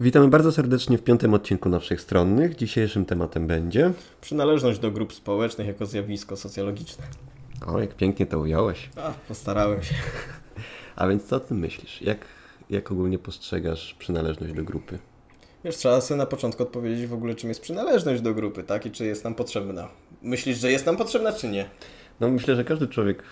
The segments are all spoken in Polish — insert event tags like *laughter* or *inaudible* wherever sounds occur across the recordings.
Witamy bardzo serdecznie w piątym odcinku na Wszechstronnych. Dzisiejszym tematem będzie... Przynależność do grup społecznych jako zjawisko socjologiczne. O, jak pięknie to ująłeś. A, postarałem się. A więc co o tym myślisz? Jak, jak ogólnie postrzegasz przynależność do grupy? Wiesz, trzeba sobie na początku odpowiedzieć w ogóle, czym jest przynależność do grupy, tak? I czy jest nam potrzebna. Myślisz, że jest nam potrzebna, czy nie? No myślę, że każdy człowiek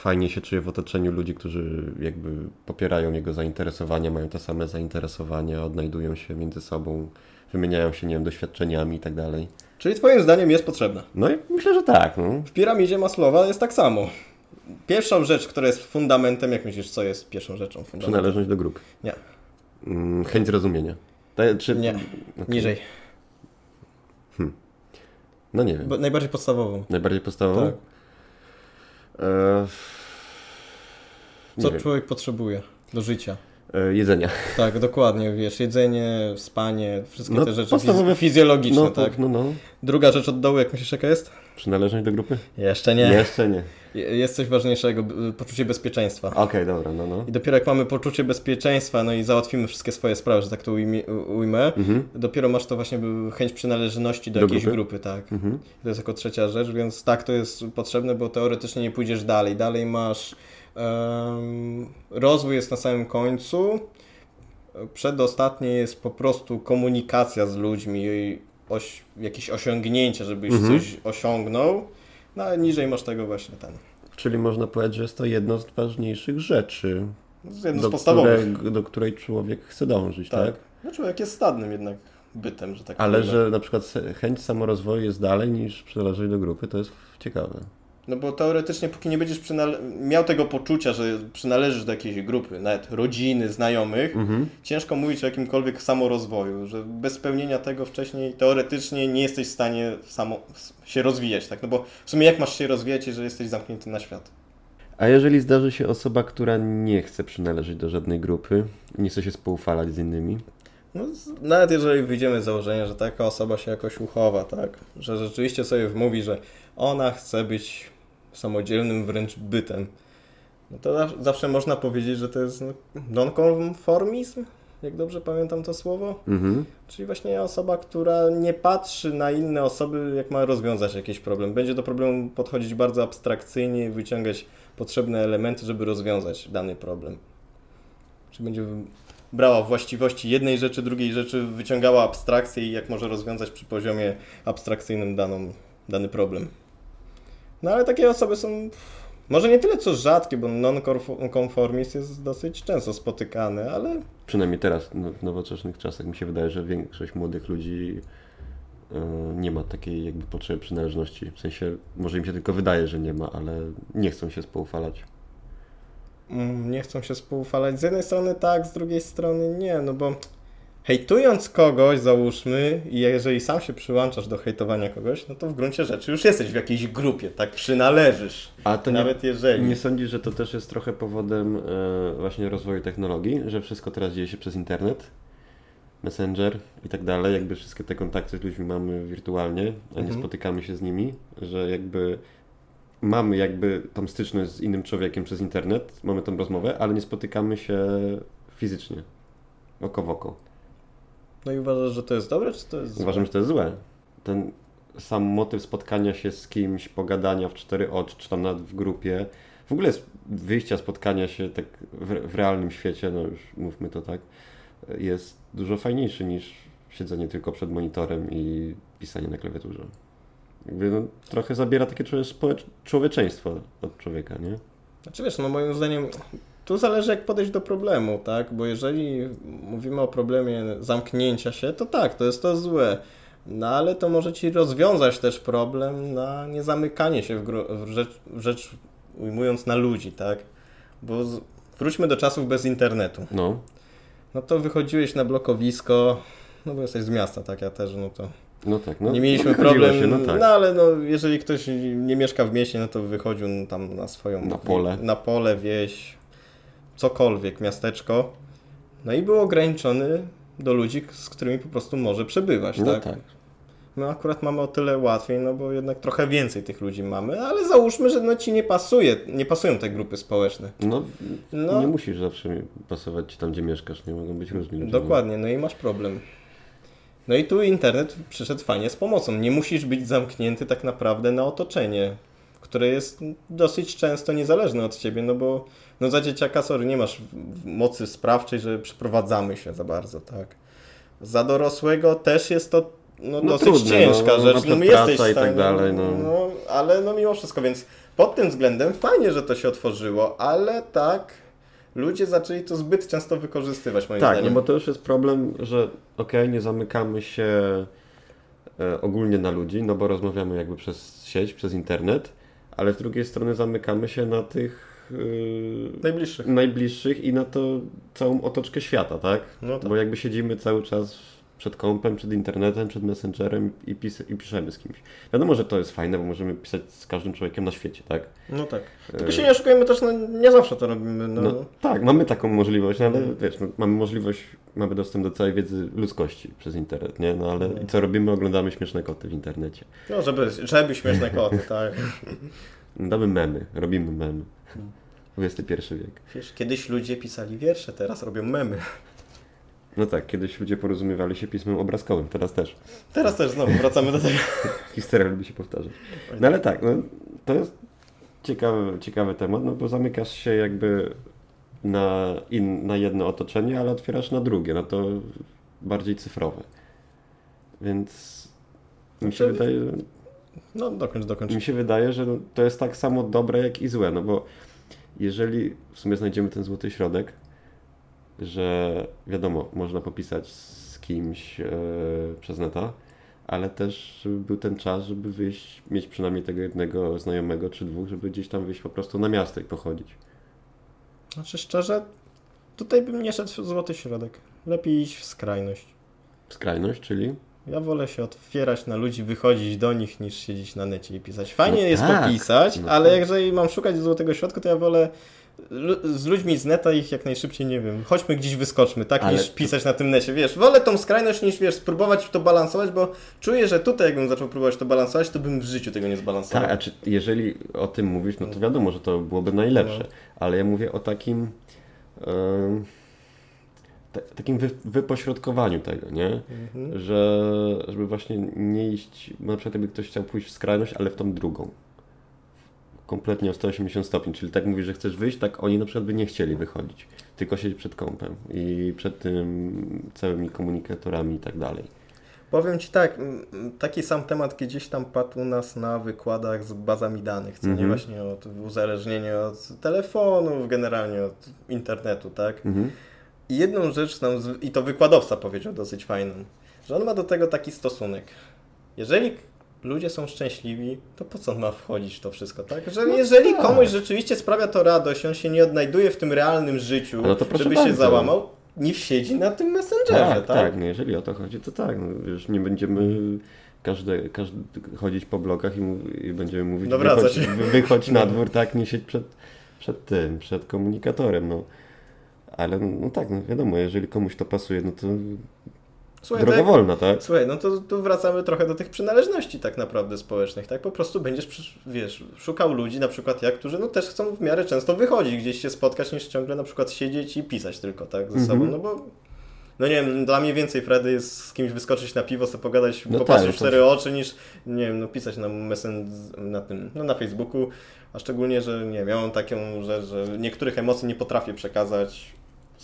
fajnie się czuje w otoczeniu ludzi, którzy jakby popierają jego zainteresowania, mają te same zainteresowania, odnajdują się między sobą, wymieniają się, nie wiem, doświadczeniami i tak dalej. Czyli twoim zdaniem jest potrzebna? No i myślę, że tak. No. W piramidzie Maslowa jest tak samo. Pierwszą rzecz, która jest fundamentem, jak myślisz, co jest pierwszą rzeczą? Fundamentem? Przynależność do grupy. Nie. Mm, chęć zrozumienia. Ta, czy... Nie. Okej. Niżej. No nie wiem. Bo najbardziej podstawową. Najbardziej podstawową? Tak. E, nie Co wiem. człowiek potrzebuje do życia? E, jedzenia. Tak, dokładnie, wiesz, jedzenie, spanie, wszystkie No, te rzeczy podstawowe- fiz- fizjologiczne, No tak? No, no. Druga rzecz od dołu, jak myślisz, jaka jest? Przynależność do grupy? Jeszcze nie. Jeszcze nie. Je- Jest coś ważniejszego, poczucie bezpieczeństwa. Okej, dobra, no, no. I dopiero jak mamy poczucie bezpieczeństwa, no i załatwimy wszystkie swoje sprawy, że tak to ujmie, ujmę, Mhm. dopiero masz to właśnie chęć przynależności do, Do jakiejś grupy? grupy, tak. Mhm. To jest jako trzecia rzecz, więc tak, to jest potrzebne, bo teoretycznie nie pójdziesz dalej. Dalej masz em, rozwój jest na samym końcu. Przedostatnie jest po prostu komunikacja z ludźmi, i oś, jakieś osiągnięcie, żebyś Mhm. coś osiągnął. No ale niżej masz tego właśnie ten. Czyli można powiedzieć, że jest to jedno z ważniejszych rzeczy, jedno do, z podstawowych. której- do której człowiek chce dążyć, tak? Tak. No człowiek jest stadnym jednak bytem, że tak Ale powiem. że na przykład chęć samorozwoju jest dalej niż przynależność do grupy, to jest ciekawe. No bo teoretycznie, póki nie będziesz przynale- miał tego poczucia, że przynależysz do jakiejś grupy, nawet rodziny, znajomych, Mhm. ciężko mówić o jakimkolwiek samorozwoju, że bez spełnienia tego wcześniej teoretycznie nie jesteś w stanie samo się rozwijać, tak? No bo w sumie jak masz się rozwijać, jeżeli jesteś zamknięty na świat? A jeżeli zdarzy się osoba, która nie chce przynależeć do żadnej grupy, nie chce się spoufalać z innymi, No, nawet jeżeli wyjdziemy z założenia, że taka osoba się jakoś uchowa, tak? Że rzeczywiście sobie wmówi, że ona chce być samodzielnym wręcz bytem, no to zaw- zawsze można powiedzieć, że to jest no, nonkonformizm, jak dobrze pamiętam to słowo. mhm. Czyli właśnie osoba, która nie patrzy na inne osoby, jak ma rozwiązać jakiś problem. Będzie do problemu podchodzić bardzo abstrakcyjnie i wyciągać potrzebne elementy, żeby rozwiązać dany problem. Czy będzie brała właściwości jednej rzeczy, drugiej rzeczy, wyciągała abstrakcję i jak może rozwiązać przy poziomie abstrakcyjnym daną, dany problem. No ale takie osoby są może nie tyle co rzadkie, bo non-conformist jest dosyć często spotykany, ale przynajmniej teraz, no, w nowoczesnych czasach, mi się wydaje, że większość młodych ludzi e, nie ma takiej jakby potrzeby przynależności. W sensie, może im się tylko wydaje, że nie ma, ale nie chcą się spoufalać. Mm, nie chcą się współfalać. Z jednej strony tak, z drugiej strony nie, no bo hejtując kogoś, załóżmy, i jeżeli sam się przyłączasz do hejtowania kogoś, no to w gruncie rzeczy już jesteś w jakiejś grupie, tak przynależysz. A to nie, Nawet jeżeli. nie sądzisz, że to też jest trochę powodem e, właśnie rozwoju technologii, że wszystko teraz dzieje się przez internet, Messenger i tak dalej, jakby wszystkie te kontakty z ludźmi mamy wirtualnie, a nie Mhm. spotykamy się z nimi, że jakby mamy jakby tą styczność z innym człowiekiem przez internet, mamy tą rozmowę, ale nie spotykamy się fizycznie, oko w oko. No i uważasz, że to jest dobre, czy to jest złe? Uważam, że to jest złe. Ten sam motyw spotkania się z kimś, pogadania w cztery oczy, czy tam nawet w grupie, w ogóle wyjścia, spotkania się tak w, w realnym świecie, no już mówmy to tak, jest dużo fajniejszy niż siedzenie tylko przed monitorem i pisanie na klawiaturze. Jakby no, trochę zabiera takie człowieczeństwo od człowieka, nie? Znaczy wiesz, no moim zdaniem tu zależy jak podejść do problemu, tak? Bo jeżeli mówimy o problemie zamknięcia się, to tak, to jest to złe. No ale to może ci rozwiązać też problem na niezamykanie się w, w, rzecz, w rzecz ujmując na ludzi, tak? Bo z, wróćmy do czasów bez internetu. No, No to wychodziłeś na blokowisko, no bo jesteś z miasta, tak? Ja też, no to no tak. No, nie mieliśmy no, wychodziło problem, Się, no no, tak. ale no, jeżeli ktoś nie mieszka w mieście, no to wychodził tam na swoją... Na pole. Na pole, wieś, cokolwiek, miasteczko. No i był ograniczony do ludzi, z którymi po prostu może przebywać, No tak? tak. My akurat mamy o tyle łatwiej, no bo jednak trochę więcej tych ludzi mamy, ale załóżmy, że no ci nie pasuje, nie pasują te grupy społeczne. No, No. nie musisz zawsze pasować ci tam, gdzie mieszkasz, nie mogą być różni ludzie. Dokładnie, no i masz problem. No i tu internet przyszedł fajnie z pomocą. Nie musisz być zamknięty tak naprawdę na otoczenie, które jest dosyć często niezależne od ciebie, no bo no za dzieciaka, sorry, nie masz mocy sprawczej, że przeprowadzamy się za bardzo, tak. Za dorosłego też jest to no, No dosyć trudne, ciężka no, rzecz. na No, my jesteś i tak dalej, no. no. Ale no mimo wszystko, więc pod tym względem fajnie, że to się otworzyło, ale tak, ludzie zaczęli to zbyt często wykorzystywać moim Tak, zdaniem. no bo to już jest problem, że okej, nie zamykamy się e, ogólnie na ludzi, no bo rozmawiamy jakby przez sieć, przez internet, ale z drugiej strony zamykamy się na tych e, Najbliższych. najbliższych i na to całą otoczkę świata, tak? No tak. Bo jakby siedzimy cały czas przed kompem, przed internetem, przed messengerem i, pis i piszemy z kimś. Wiadomo, że to jest fajne, bo możemy pisać z każdym człowiekiem na świecie, tak? No tak. E, Tylko się nie oszukujmy też, no nie zawsze to robimy. No. No, tak, mamy taką możliwość, no, ale wiesz, no, mamy możliwość, mamy dostęp do całej wiedzy ludzkości przez internet, nie? No ale Mhm. i co robimy? Oglądamy śmieszne koty w internecie. no żeby, żeby śmieszne koty, *laughs* tak. Damy memy, robimy memy. XXI wiek. Wiesz, kiedyś ludzie pisali wiersze, teraz robią memy. No tak, kiedyś ludzie porozumiewali się pismem obrazkowym, teraz też. Teraz też znowu wracamy do tego. *laughs* Historia lubi się powtarzać. No ale tak, no, to jest ciekawy, ciekawy temat, no bo zamykasz się jakby na, in, na jedno otoczenie, ale otwierasz na drugie, no to bardziej cyfrowe. Więc mi się Znaczy- wydaje, No dokończ, dokończ. mi się wydaje, że to jest tak samo dobre, jak i złe, no bo jeżeli w sumie znajdziemy ten złoty środek, że wiadomo, można popisać z kimś e, przez neta, ale też żeby był ten czas, żeby wyjść, mieć przynajmniej tego jednego znajomego czy dwóch, żeby gdzieś tam wyjść po prostu na miasto i pochodzić. Znaczy szczerze, tutaj bym nie szedł w złoty środek. Lepiej iść w skrajność. Skrajność, czyli? Ja wolę się otwierać na ludzi, wychodzić do nich, niż siedzieć na necie i pisać. Fajnie No jest tak, popisać, no ale tak. jeżeli mam szukać złotego środka, to ja wolę z ludźmi z neta ich jak najszybciej, nie wiem, chodźmy gdzieś wyskoczmy, tak, Ale niż pisać na tym necie, wiesz, wolę tą skrajność niż, wiesz, spróbować to balansować, bo czuję, że tutaj jakbym zaczął próbować to balansować, to bym w życiu tego nie zbalansował. Tak, a czy jeżeli o tym mówisz, no to wiadomo, że to byłoby najlepsze, ale ja mówię o takim takim wy, wypośrodkowaniu tego, nie? Mhm. Że żeby właśnie nie iść, na przykład jakby ktoś chciał pójść w skrajność, ale w tą drugą. Kompletnie o 180 stopni, czyli tak mówisz, że chcesz wyjść, tak oni na przykład by nie chcieli wychodzić, tylko siedzieć przed kąpem i przed tym całymi komunikatorami i tak dalej. Powiem Ci tak, taki sam temat gdzieś tam padł u nas na wykładach z bazami danych, co nie Mhm. właśnie od uzależnienia od telefonów, generalnie od internetu, tak? Mhm. I jedną rzecz nam, i to wykładowca powiedział dosyć fajną, że on ma do tego taki stosunek. Jeżeli ludzie są szczęśliwi, to po co on ma wchodzić w to wszystko, tak? Że No jeżeli tak. komuś rzeczywiście sprawia to radość, on się nie odnajduje w tym realnym życiu, No żeby się bardzo. załamał, niech siedzi na tym messengerze, Tak, tak? tak, no jeżeli o to chodzi, to tak. No, już nie będziemy każde, każdy chodzić po blokach i, mu- i będziemy mówić, Nawracać. wychodź, wy- wychodź na dwór, tak, nie siedź przed, przed tym, przed komunikatorem, no. Ale no, no tak, no wiadomo, jeżeli komuś to pasuje, no to Słuchaj, droga tak- wolna, tak? Słuchaj, no to tu wracamy trochę do tych przynależności tak naprawdę społecznych, tak? Po prostu będziesz, wiesz, szukał ludzi na przykład jak, którzy no też chcą w miarę często wychodzić, gdzieś się spotkać, niż ciągle na przykład siedzieć i pisać tylko, tak, ze Mhm. sobą, no bo no nie wiem, dla mnie więcej Fredy jest z kimś wyskoczyć na piwo, sobie pogadać, No popatrzeć tak, w to- cztery oczy, niż, nie wiem, no pisać na messen, na tym, no na Facebooku, a szczególnie, że nie wiem, ja mam taką rzecz, że niektórych emocji nie potrafię przekazać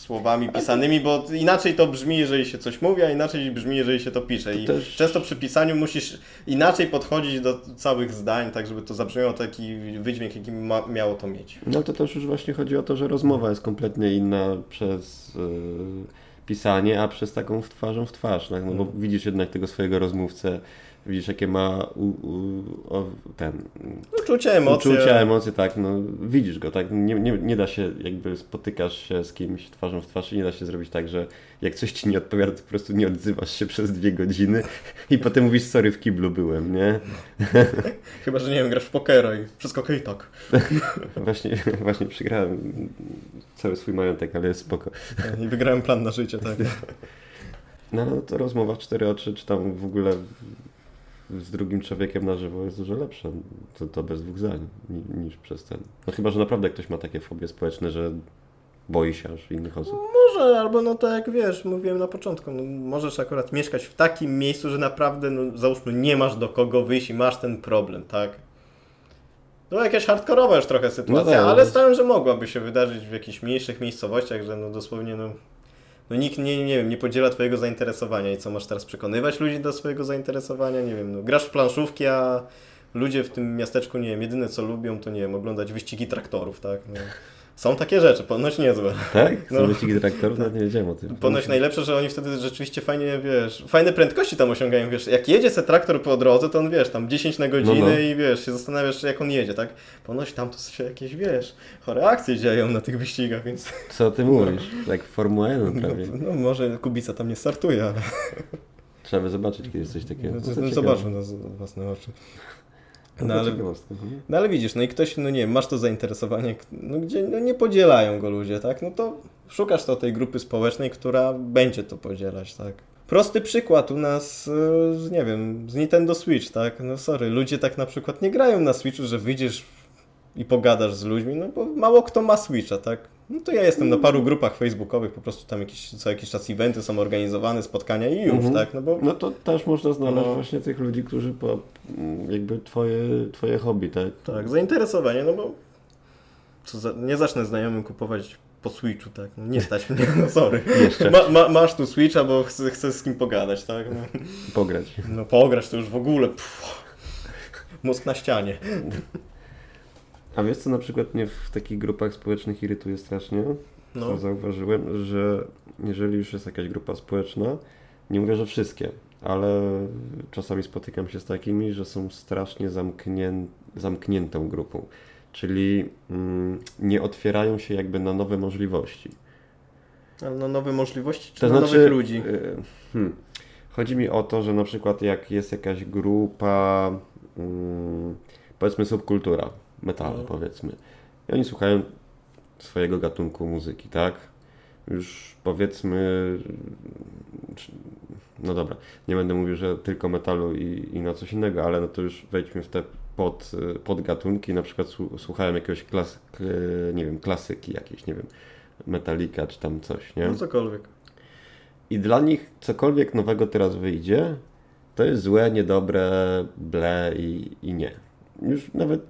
słowami pisanymi, bo inaczej to brzmi, jeżeli się coś mówi, a inaczej brzmi, jeżeli się to pisze. I też- często przy pisaniu musisz inaczej podchodzić do całych zdań, tak żeby to zabrzmiało taki wydźwięk, jaki ma, miało to mieć. No to też już właśnie chodzi o to, że rozmowa jest kompletnie inna przez y, pisanie, a przez taką w twarzą w twarz, tak? no bo Mhm. widzisz jednak tego swojego rozmówcę, widzisz jakie ma u, u, o, ten Uczucia, emocje. Uczucia, emocje, tak, no widzisz go, tak, nie, nie, nie da się, jakby spotykasz się z kimś twarzą w twarz i nie da się zrobić tak, że jak coś ci nie odpowiada, to po prostu nie odzywasz się przez dwie godziny *laughs* i potem mówisz, sorry, w kiblu byłem, nie? *laughs* Chyba, że nie wiem, grasz w pokera i wszystko okej, tak. *laughs* Właśnie, właśnie przegrałem cały swój majątek, ale jest spoko. I wygrałem plan na życie, tak. No, no to rozmowa w cztery oczy, czy tam w ogóle z drugim człowiekiem na żywo jest dużo lepsze. To, to bez dwóch zdań ni- niż przez ten. No chyba, że naprawdę ktoś ma takie fobie społeczne, że boi się aż innych osób. Może, albo no tak jak wiesz, mówiłem na początku, no, możesz akurat mieszkać w takim miejscu, że naprawdę, no, załóżmy, nie masz do kogo wyjść i masz ten problem, tak? No jakaś hardkorowa już trochę sytuacja, No tak, ale no. stałem, że mogłaby się wydarzyć w jakichś mniejszych miejscowościach, że no dosłownie no, no nikt nie, nie wiem, nie podziela twojego zainteresowania i co masz teraz przekonywać ludzi do swojego zainteresowania, nie wiem, no grasz w planszówki, a ludzie w tym miasteczku, nie wiem, jedyne co lubią to nie wiem, oglądać wyścigi traktorów, tak? No, są takie rzeczy, ponoć niezłe. Tak? *laughs* Są No. wyścigi traktorów? Nawet nie wiedziałem o tym. Ponoć najlepsze, że oni wtedy rzeczywiście fajnie, wiesz, fajne prędkości tam osiągają, wiesz, jak jedzie se traktor po drodze, to on, wiesz, tam 10 na godzinę No, no. i, wiesz, się zastanawiasz, jak on jedzie, tak? Ponoć tam to się jakieś, wiesz, chore akcje dzieją na tych wyścigach, więc, *laughs* Co ty mówisz? Jak Formuła 1 no, prawie. no może Kubica tam nie startuje, ale Trzeba by zobaczyć kiedyś coś takiego. no, no, zobaczmy na własne oczy. No, No, ale- mhm. No ale widzisz, no i ktoś, no nie wiem, masz to zainteresowanie, no gdzie no nie podzielają go ludzie, tak? No to szukasz to tej grupy społecznej, która będzie to podzielać, tak? Prosty przykład u nas, y, z, nie wiem, z Nintendo Switch, tak? No sorry, ludzie tak na przykład nie grają na Switchu, że wyjdziesz i pogadasz z ludźmi, no bo mało kto ma Switcha, tak? No to ja jestem na paru grupach facebookowych, po prostu tam jakieś, co jakiś czas eventy są organizowane, spotkania i już, Mhm. tak? No bo No to też można znaleźć No. właśnie tych ludzi, którzy po, mm, jakby twoje, twoje hobby, tak? Tak, zainteresowanie, no bo za, nie zacznę znajomym kupować po Switchu, tak? No nie stać mnie, no sorry. *laughs* Jeszcze Ma, ma, masz tu Switcha, bo chcę, chcę z kim pogadać, tak? No, pograć. no pograć to już w ogóle. Pff, mózg na ścianie. A wiesz co na przykład mnie w takich grupach społecznych irytuje strasznie? Co No, zauważyłem, że jeżeli już jest jakaś grupa społeczna, nie mówię, że wszystkie, ale czasami spotykam się z takimi, że są strasznie zamknię, zamkniętą grupą. Czyli mm, nie otwierają się jakby na nowe możliwości. ale na nowe możliwości czy To na znaczy, nowych ludzi? y, Hmm, chodzi mi o to, że na przykład jak jest jakaś grupa, mm, powiedzmy subkultura, metalu No. powiedzmy, i oni słuchają swojego gatunku muzyki, tak? Już powiedzmy, no dobra, nie będę mówił, że tylko metalu i, i na coś innego, ale no to już wejdźmy w te pod, podgatunki, na przykład słu- słuchałem jakiegoś klas, nie wiem, klasyki jakiejś, nie wiem, Metallica czy tam coś, nie? No cokolwiek. I dla nich cokolwiek nowego teraz wyjdzie, to jest złe, niedobre, ble i, i nie. Już nawet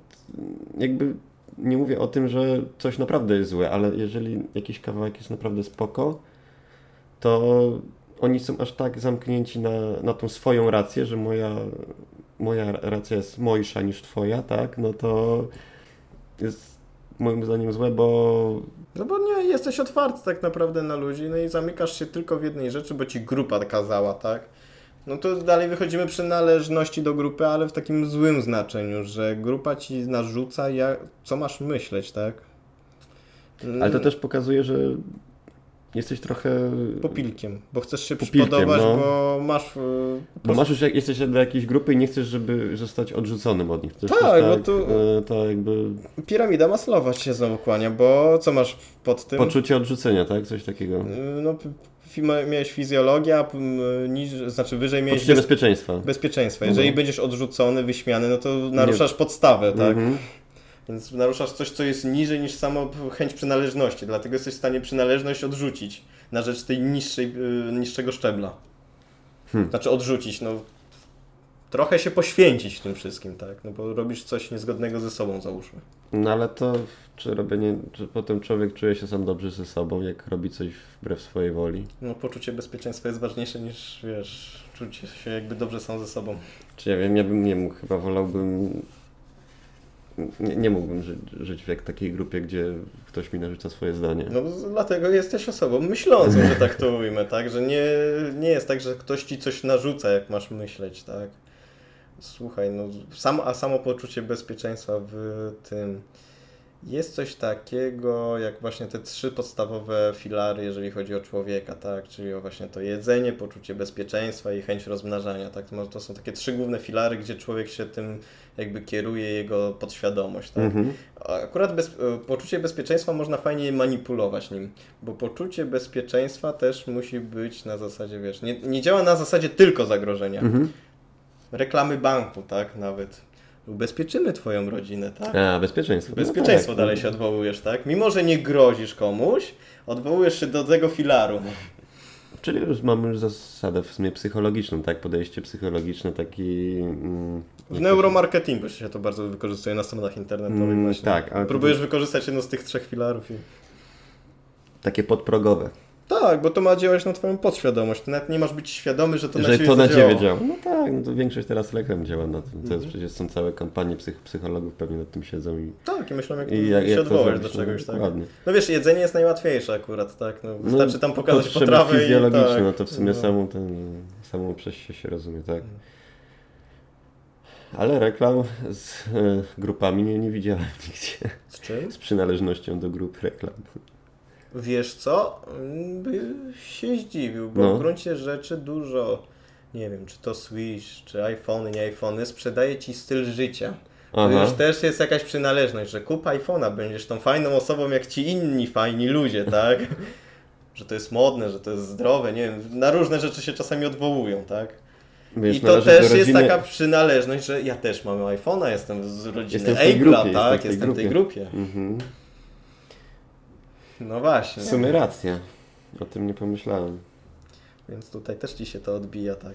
jakby nie mówię o tym, że coś naprawdę jest złe, ale jeżeli jakiś kawałek jest naprawdę spoko, to oni są aż tak zamknięci na, na tą swoją rację, że moja, moja racja jest mojsza niż twoja, tak? No to jest moim zdaniem złe, bo No bo nie, jesteś otwarty tak naprawdę na ludzi, no i zamykasz się tylko w jednej rzeczy, bo ci grupa kazała, tak? No to dalej wychodzimy przy należności do grupy, ale w takim złym znaczeniu, że grupa ci narzuca, jak, co masz myśleć, tak? Ale to też pokazuje, że jesteś trochę. Popilkiem, bo chcesz się Popilkiem, przypodobać, no. bo masz... yy, po Bo masz już, jesteś do jakiejś grupy i nie chcesz, żeby zostać odrzuconym od nich. Tak, jest bo tu- e, to jakby Piramida Maslowa się znowu kłania, bo co masz pod tym? poczucie odrzucenia, tak? Coś takiego. Yy, No, miałeś fizjologię, a p- m, niż, znaczy wyżej miałeś Poczucie bez, bezpieczeństwa. bezpieczeństwa. Mhm. Jeżeli będziesz odrzucony, wyśmiany, no to naruszasz podstawę, tak? Mhm. Więc naruszasz coś, co jest niżej niż samo chęć przynależności, dlatego jesteś w stanie przynależność odrzucić na rzecz tej niższej, yy, niższego szczebla. Hmm. Znaczy odrzucić, no trochę się poświęcić w tym wszystkim, tak? No bo robisz coś niezgodnego ze sobą, załóżmy. No ale to, czy robienie, czy potem człowiek czuje się sam dobrze ze sobą, jak robi coś wbrew swojej woli. No poczucie bezpieczeństwa jest ważniejsze niż, wiesz, czuć się jakby dobrze sam ze sobą. Czy ja wiem, ja bym nie mógł, chyba wolałbym. Nie, nie mógłbym żyć, żyć w jak takiej grupie, gdzie ktoś mi narzuca swoje zdanie. No dlatego jesteś osobą myślącą, że tak to ujmę, tak? Że nie, nie jest tak, że ktoś ci coś narzuca, jak masz myśleć, tak? Słuchaj, no sam, a samo poczucie bezpieczeństwa w tym jest coś takiego, jak właśnie te trzy podstawowe filary, jeżeli chodzi o człowieka, tak? Czyli o właśnie to jedzenie, poczucie bezpieczeństwa i chęć rozmnażania, tak? To to są takie trzy główne filary, gdzie człowiek się tym jakby kieruje, jego podświadomość, tak? Mhm. Akurat bez, e, poczucie bezpieczeństwa można fajnie manipulować nim, bo poczucie bezpieczeństwa też musi być na zasadzie, wiesz, nie, nie działa na zasadzie tylko zagrożenia. Mhm. Reklamy banku, tak, nawet. Ubezpieczymy twoją rodzinę, tak? A, bezpieczeństwo. Bezpieczeństwo no tak, dalej się odwołujesz, tak? Mimo, że nie grozisz komuś, odwołujesz się do tego filaru. Czyli już mamy już zasadę w sumie psychologiczną, tak? Podejście psychologiczne, taki... Mm, W neuromarketingu się to bardzo wykorzystuje na stronach internetowych Mm, właśnie. tak, ale to- Próbujesz wykorzystać jedno z tych trzech filarów i... Takie podprogowe. Tak, bo to ma działać na twoją podświadomość. Ty nawet nie masz być świadomy, że to na że ciebie to na ciebie działa. No tak, no to większość teraz reklam działa na tym. To Mhm. jest przecież są całe kampanie psych psychologów pewnie nad tym siedzą i, Tak, i myślę, jak, i jak, się jak odwołać do czegoś, no, tak? Ładnie. No wiesz, jedzenie jest najłatwiejsze akurat, tak? No, No, wystarczy tam pokazać Potrzeby potrawę i fizjologiczne, tak. no to w sumie No. samą, ten, samą przez się, się rozumie, tak. Mhm. Ale reklam z e, grupami nie, nie widziałem *laughs* nigdzie. Z czym? Z przynależnością do grup reklam. Wiesz co? By się zdziwił, bo No. w gruncie rzeczy dużo, nie wiem, czy to Switch, czy iPhony, nie iPhony, sprzedaje ci styl życia. To Aha. już też jest jakaś przynależność, że kup iPhone'a, będziesz tą fajną osobą jak ci inni fajni ludzie, tak? *laughs* że to jest modne, że to jest zdrowe, nie wiem, na różne rzeczy się czasami odwołują, tak? Wiesz, I to też do jest rodziny- taka przynależność, że ja też mam iPhone'a, jestem z rodziny Jestem Apple'a, grupie, tak? jestem w tej Jestem w tej grupie. Mhm. No właśnie. W sumie racja. O tym nie pomyślałem. Więc tutaj też ci się to odbija, tak.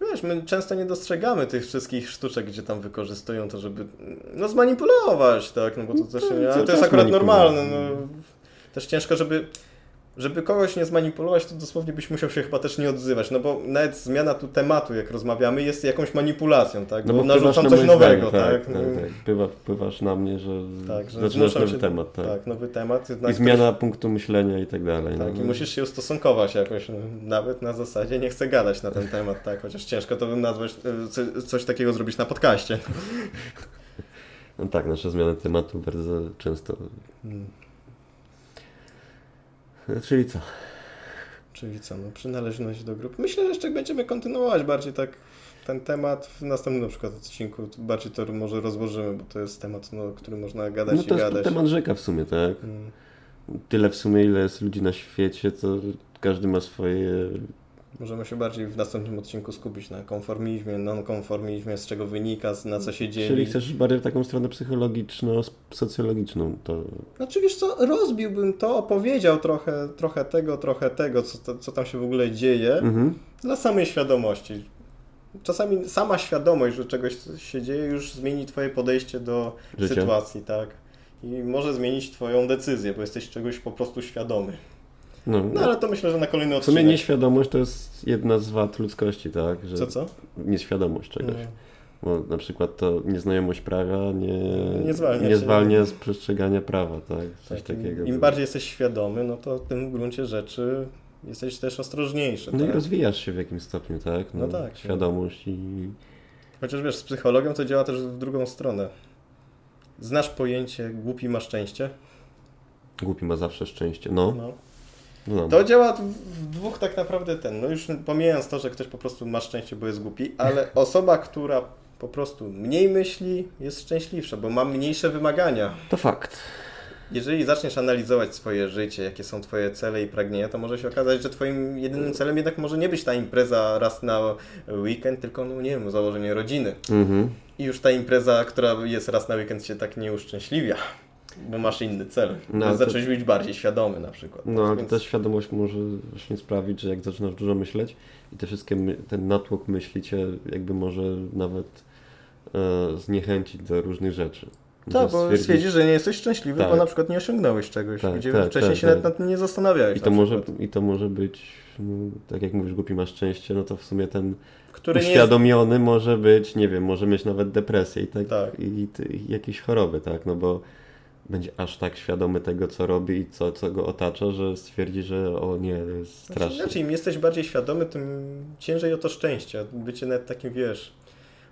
Wiesz, my często nie dostrzegamy tych wszystkich sztuczek, gdzie tam wykorzystują to, żeby no zmanipulować, tak, no bo to No też, to ale cały to jest akurat normalne, no. Też ciężko, żeby, żeby kogoś nie zmanipulować, to dosłownie byś musiał się chyba też nie odzywać, no bo nawet zmiana tu tematu, jak rozmawiamy, jest jakąś manipulacją, tak, No bo, bo wpływasz narzucam na coś nowego, zdanie, tak, tak, no, tak, tak. Wpływa, wpływasz na mnie, że, tak, że zaczynasz nowy się- temat, tak. tak, nowy temat, I zmiana punktu myślenia i tak dalej. Tak, no. i musisz się ustosunkować jakoś, no, nawet na zasadzie nie chcę gadać na ten temat, tak, chociaż ciężko to bym nazwać, e, co, coś takiego zrobić na podcaście. No tak, nasze zmiany tematu bardzo często. Czyli co? Czyli co, no, przynależność do grup. Myślę, że jeszcze będziemy kontynuować bardziej tak ten temat w następnym na przykład odcinku, bardziej to może rozłożymy, bo to jest temat, no, który można gadać No i to jest gadać. temat rzeka w sumie, tak? Hmm. Tyle w sumie, ile jest ludzi na świecie, to każdy ma swoje. Możemy się bardziej w następnym odcinku skupić na konformizmie, non-konformizmie, z czego wynika, na co się dzieje. Czyli chcesz bardziej w taką stronę psychologiczno-socjologiczną, to Znaczy wiesz co, rozbiłbym to, opowiedział trochę, trochę tego, trochę tego, co, co tam się w ogóle dzieje, mhm. dla samej świadomości. Czasami sama świadomość, że czegoś się dzieje, już zmieni twoje podejście do Życia. sytuacji, tak? I może zmienić twoją decyzję, bo jesteś czegoś po prostu świadomy. No, No ale to myślę, że na kolejny w sumie odcinek. nieświadomość to jest jedna z wad ludzkości, tak? Że Co, co? Nieświadomość czegoś. Mm. Bo na przykład to nieznajomość prawa nie, Nie zwalnia nie zwalnia z przestrzegania prawa, tak? Coś Tak, im- takiego. Im bardziej jesteś świadomy, no to w tym gruncie rzeczy jesteś też ostrożniejszy. No i tak? rozwijasz się w jakimś stopniu, tak? No tak. Świadomość i... Chociaż wiesz, z psychologią to działa też w drugą stronę. Znasz pojęcie głupi ma szczęście? Głupi ma zawsze szczęście. No, No. No. To działa w dwóch tak naprawdę ten, no już pomijając to, że ktoś po prostu ma szczęście, bo jest głupi, ale *laughs* osoba, która po prostu mniej myśli, jest szczęśliwsza, bo ma mniejsze wymagania. To fakt. Jeżeli zaczniesz analizować swoje życie, jakie są twoje cele i pragnienia, to może się okazać, że twoim jedynym celem jednak może nie być ta impreza raz na weekend, tylko no nie wiem, założenie rodziny. Mhm. I już ta impreza, która jest raz na weekend się tak nie uszczęśliwia, bo masz inny cel. No, to- Zacząć być bardziej świadomy na przykład. No, ale Więc- ta świadomość może właśnie sprawić, że jak zaczynasz dużo myśleć i te wszystkie, my, ten natłok myśli cię jakby może nawet e, zniechęcić do różnych rzeczy. Tak, bo stwierdzisz- że nie jesteś szczęśliwy, Tak. bo na przykład nie osiągnąłeś czegoś, Tak, gdzie tak, wcześniej tak, się tak. nawet nad tym nie zastanawiałeś. I to, może. I to może być, no, tak jak mówisz, głupi masz szczęście, no to w sumie ten Który nie jest... uświadomiony może być, nie wiem, może mieć nawet depresję i, tak, Tak. i, i, i jakieś choroby, tak, no bo będzie aż tak świadomy tego, co robi i co, co go otacza, że stwierdzi, że o nie, jest Znaczy, strasznie. inaczej, im jesteś bardziej świadomy, tym ciężej o to szczęście. Bycie nawet takim, wiesz...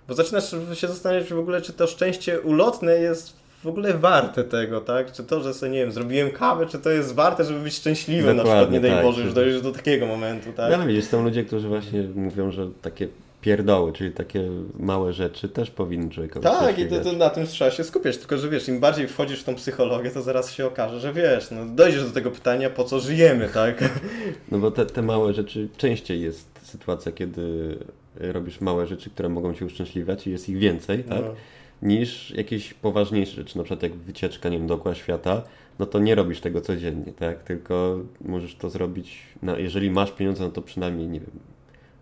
Bo zaczynasz się zastanawiać w ogóle, czy to szczęście ulotne jest w ogóle warte tego, tak? Czy to, że sobie, nie wiem, zrobiłem kawę, czy to jest warte, żeby być szczęśliwym na przykład, nie Dokładnie, daj tak. Boże, już dojdziesz do takiego momentu, tak? No, ale widzisz, są ludzie, którzy właśnie mówią, że takie pierdoły, czyli takie małe rzeczy też powinny człowiekowi Tak, i to, to na tym trzeba się skupiać, tylko że wiesz, im bardziej wchodzisz w tą psychologię, to zaraz się okaże, że wiesz, no dojdziesz do tego pytania, po co żyjemy, tak? *laughs* No bo te, te małe rzeczy, częściej jest sytuacja, kiedy robisz małe rzeczy, które mogą cię uszczęśliwiać i jest ich więcej, tak? No. Niż jakieś poważniejsze rzeczy, na przykład jak wycieczka, nie wiem, dookoła świata, no to nie robisz tego codziennie, tak? Tylko możesz to zrobić, no, jeżeli masz pieniądze, no to przynajmniej, nie wiem,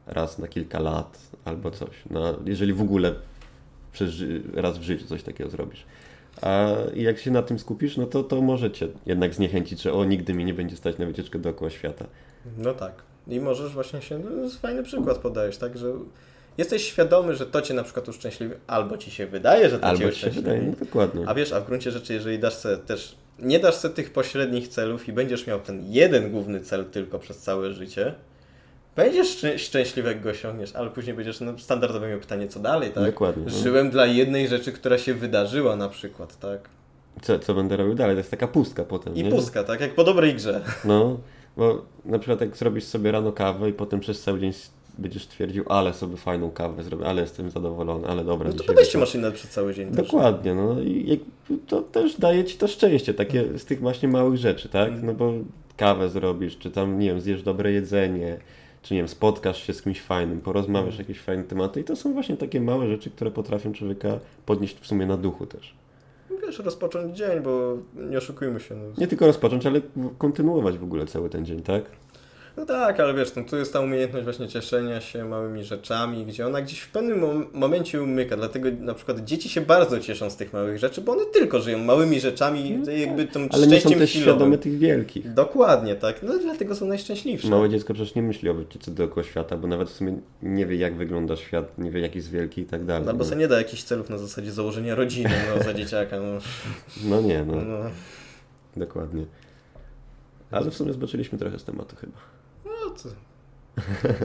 raz na kilka lat albo coś. No, jeżeli w ogóle przez, raz w życiu coś takiego zrobisz. A jak się na tym skupisz, no to to może cię jednak zniechęcić, że o, nigdy mi nie będzie stać na wycieczkę dookoła świata. No tak. I możesz właśnie się, no, jest fajny przykład podajesz, tak, że jesteś świadomy, że to cię na przykład uszczęśliwi, albo ci się wydaje, że to cię Albo ci się uszczęśliwi. wydaje, no dokładnie. A wiesz, a w gruncie rzeczy, jeżeli dasz sobie też, nie dasz sobie tych pośrednich celów i będziesz miał ten jeden główny cel tylko przez całe życie, będziesz szczę- szczęśliwy, jak go osiągniesz, ale później będziesz, no standardowe miał pytanie, co dalej, tak? Dokładnie. No. Żyłem dla jednej rzeczy, która się wydarzyła na przykład, tak? Co, co będę robił dalej? To jest taka pustka potem, I nie? pustka, tak? Jak po dobrej grze. *laughs* No, bo na przykład jak zrobisz sobie rano kawę i potem przez cały dzień będziesz twierdził, ale sobie fajną kawę zrobię, ale jestem zadowolony, ale dobra. No to podejście masz inne przez cały dzień. też. Dokładnie, no i to też daje ci to szczęście, takie z tych właśnie małych rzeczy, tak? Mhm. No bo kawę zrobisz, czy tam, nie wiem, zjesz dobre jedzenie, czy nie wiem, spotkasz się z kimś fajnym, porozmawiasz Mhm. jakieś fajne tematy i to są właśnie takie małe rzeczy, które potrafią człowieka podnieść w sumie na duchu też. Wiesz, rozpocząć dzień, bo nie oszukujmy się. No, Nie tylko rozpocząć, ale kontynuować w ogóle cały ten dzień, tak? No tak, ale wiesz, no, tu jest ta umiejętność właśnie cieszenia się małymi rzeczami, gdzie ona gdzieś w pewnym mom- momencie umyka. Dlatego na przykład dzieci się bardzo cieszą z tych małych rzeczy, bo one tylko żyją małymi rzeczami, jakby tą No tak, Ale nie są szczęściem też chwilowym. świadome tych wielkich. Dokładnie, tak. No dlatego są najszczęśliwsze. Małe dziecko przecież nie myśli o wycieczce dookoła świata, bo nawet w sumie nie wie, jak wygląda świat, nie wie, jaki jest wielki i tak dalej. Albo no. sobie nie da jakichś celów na zasadzie założenia rodziny no, za dzieciaka. No, *laughs* no nie, no, no. dokładnie. Ale w sumie zboczyliśmy trochę z tematu chyba. No.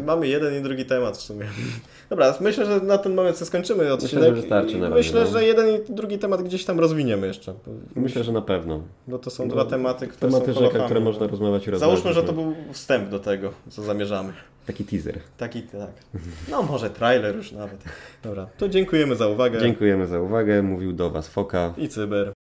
Mamy jeden i drugi temat w sumie. Dobra, myślę, że na ten moment skończymy odcinek. że wystarczy i na razie, Myślę, no. że jeden i drugi temat gdzieś tam rozwiniemy jeszcze. Myślę, że na pewno. Bo to są No, dwa tematy, które Tematy są rzeka, które no. można rozmawiać i. Załóżmy, że to był wstęp do tego, co zamierzamy. Taki teaser. Taki, tak. No może trailer już nawet. Dobra, to dziękujemy za uwagę. Dziękujemy za uwagę. Mówił do Was Foka. I cyber.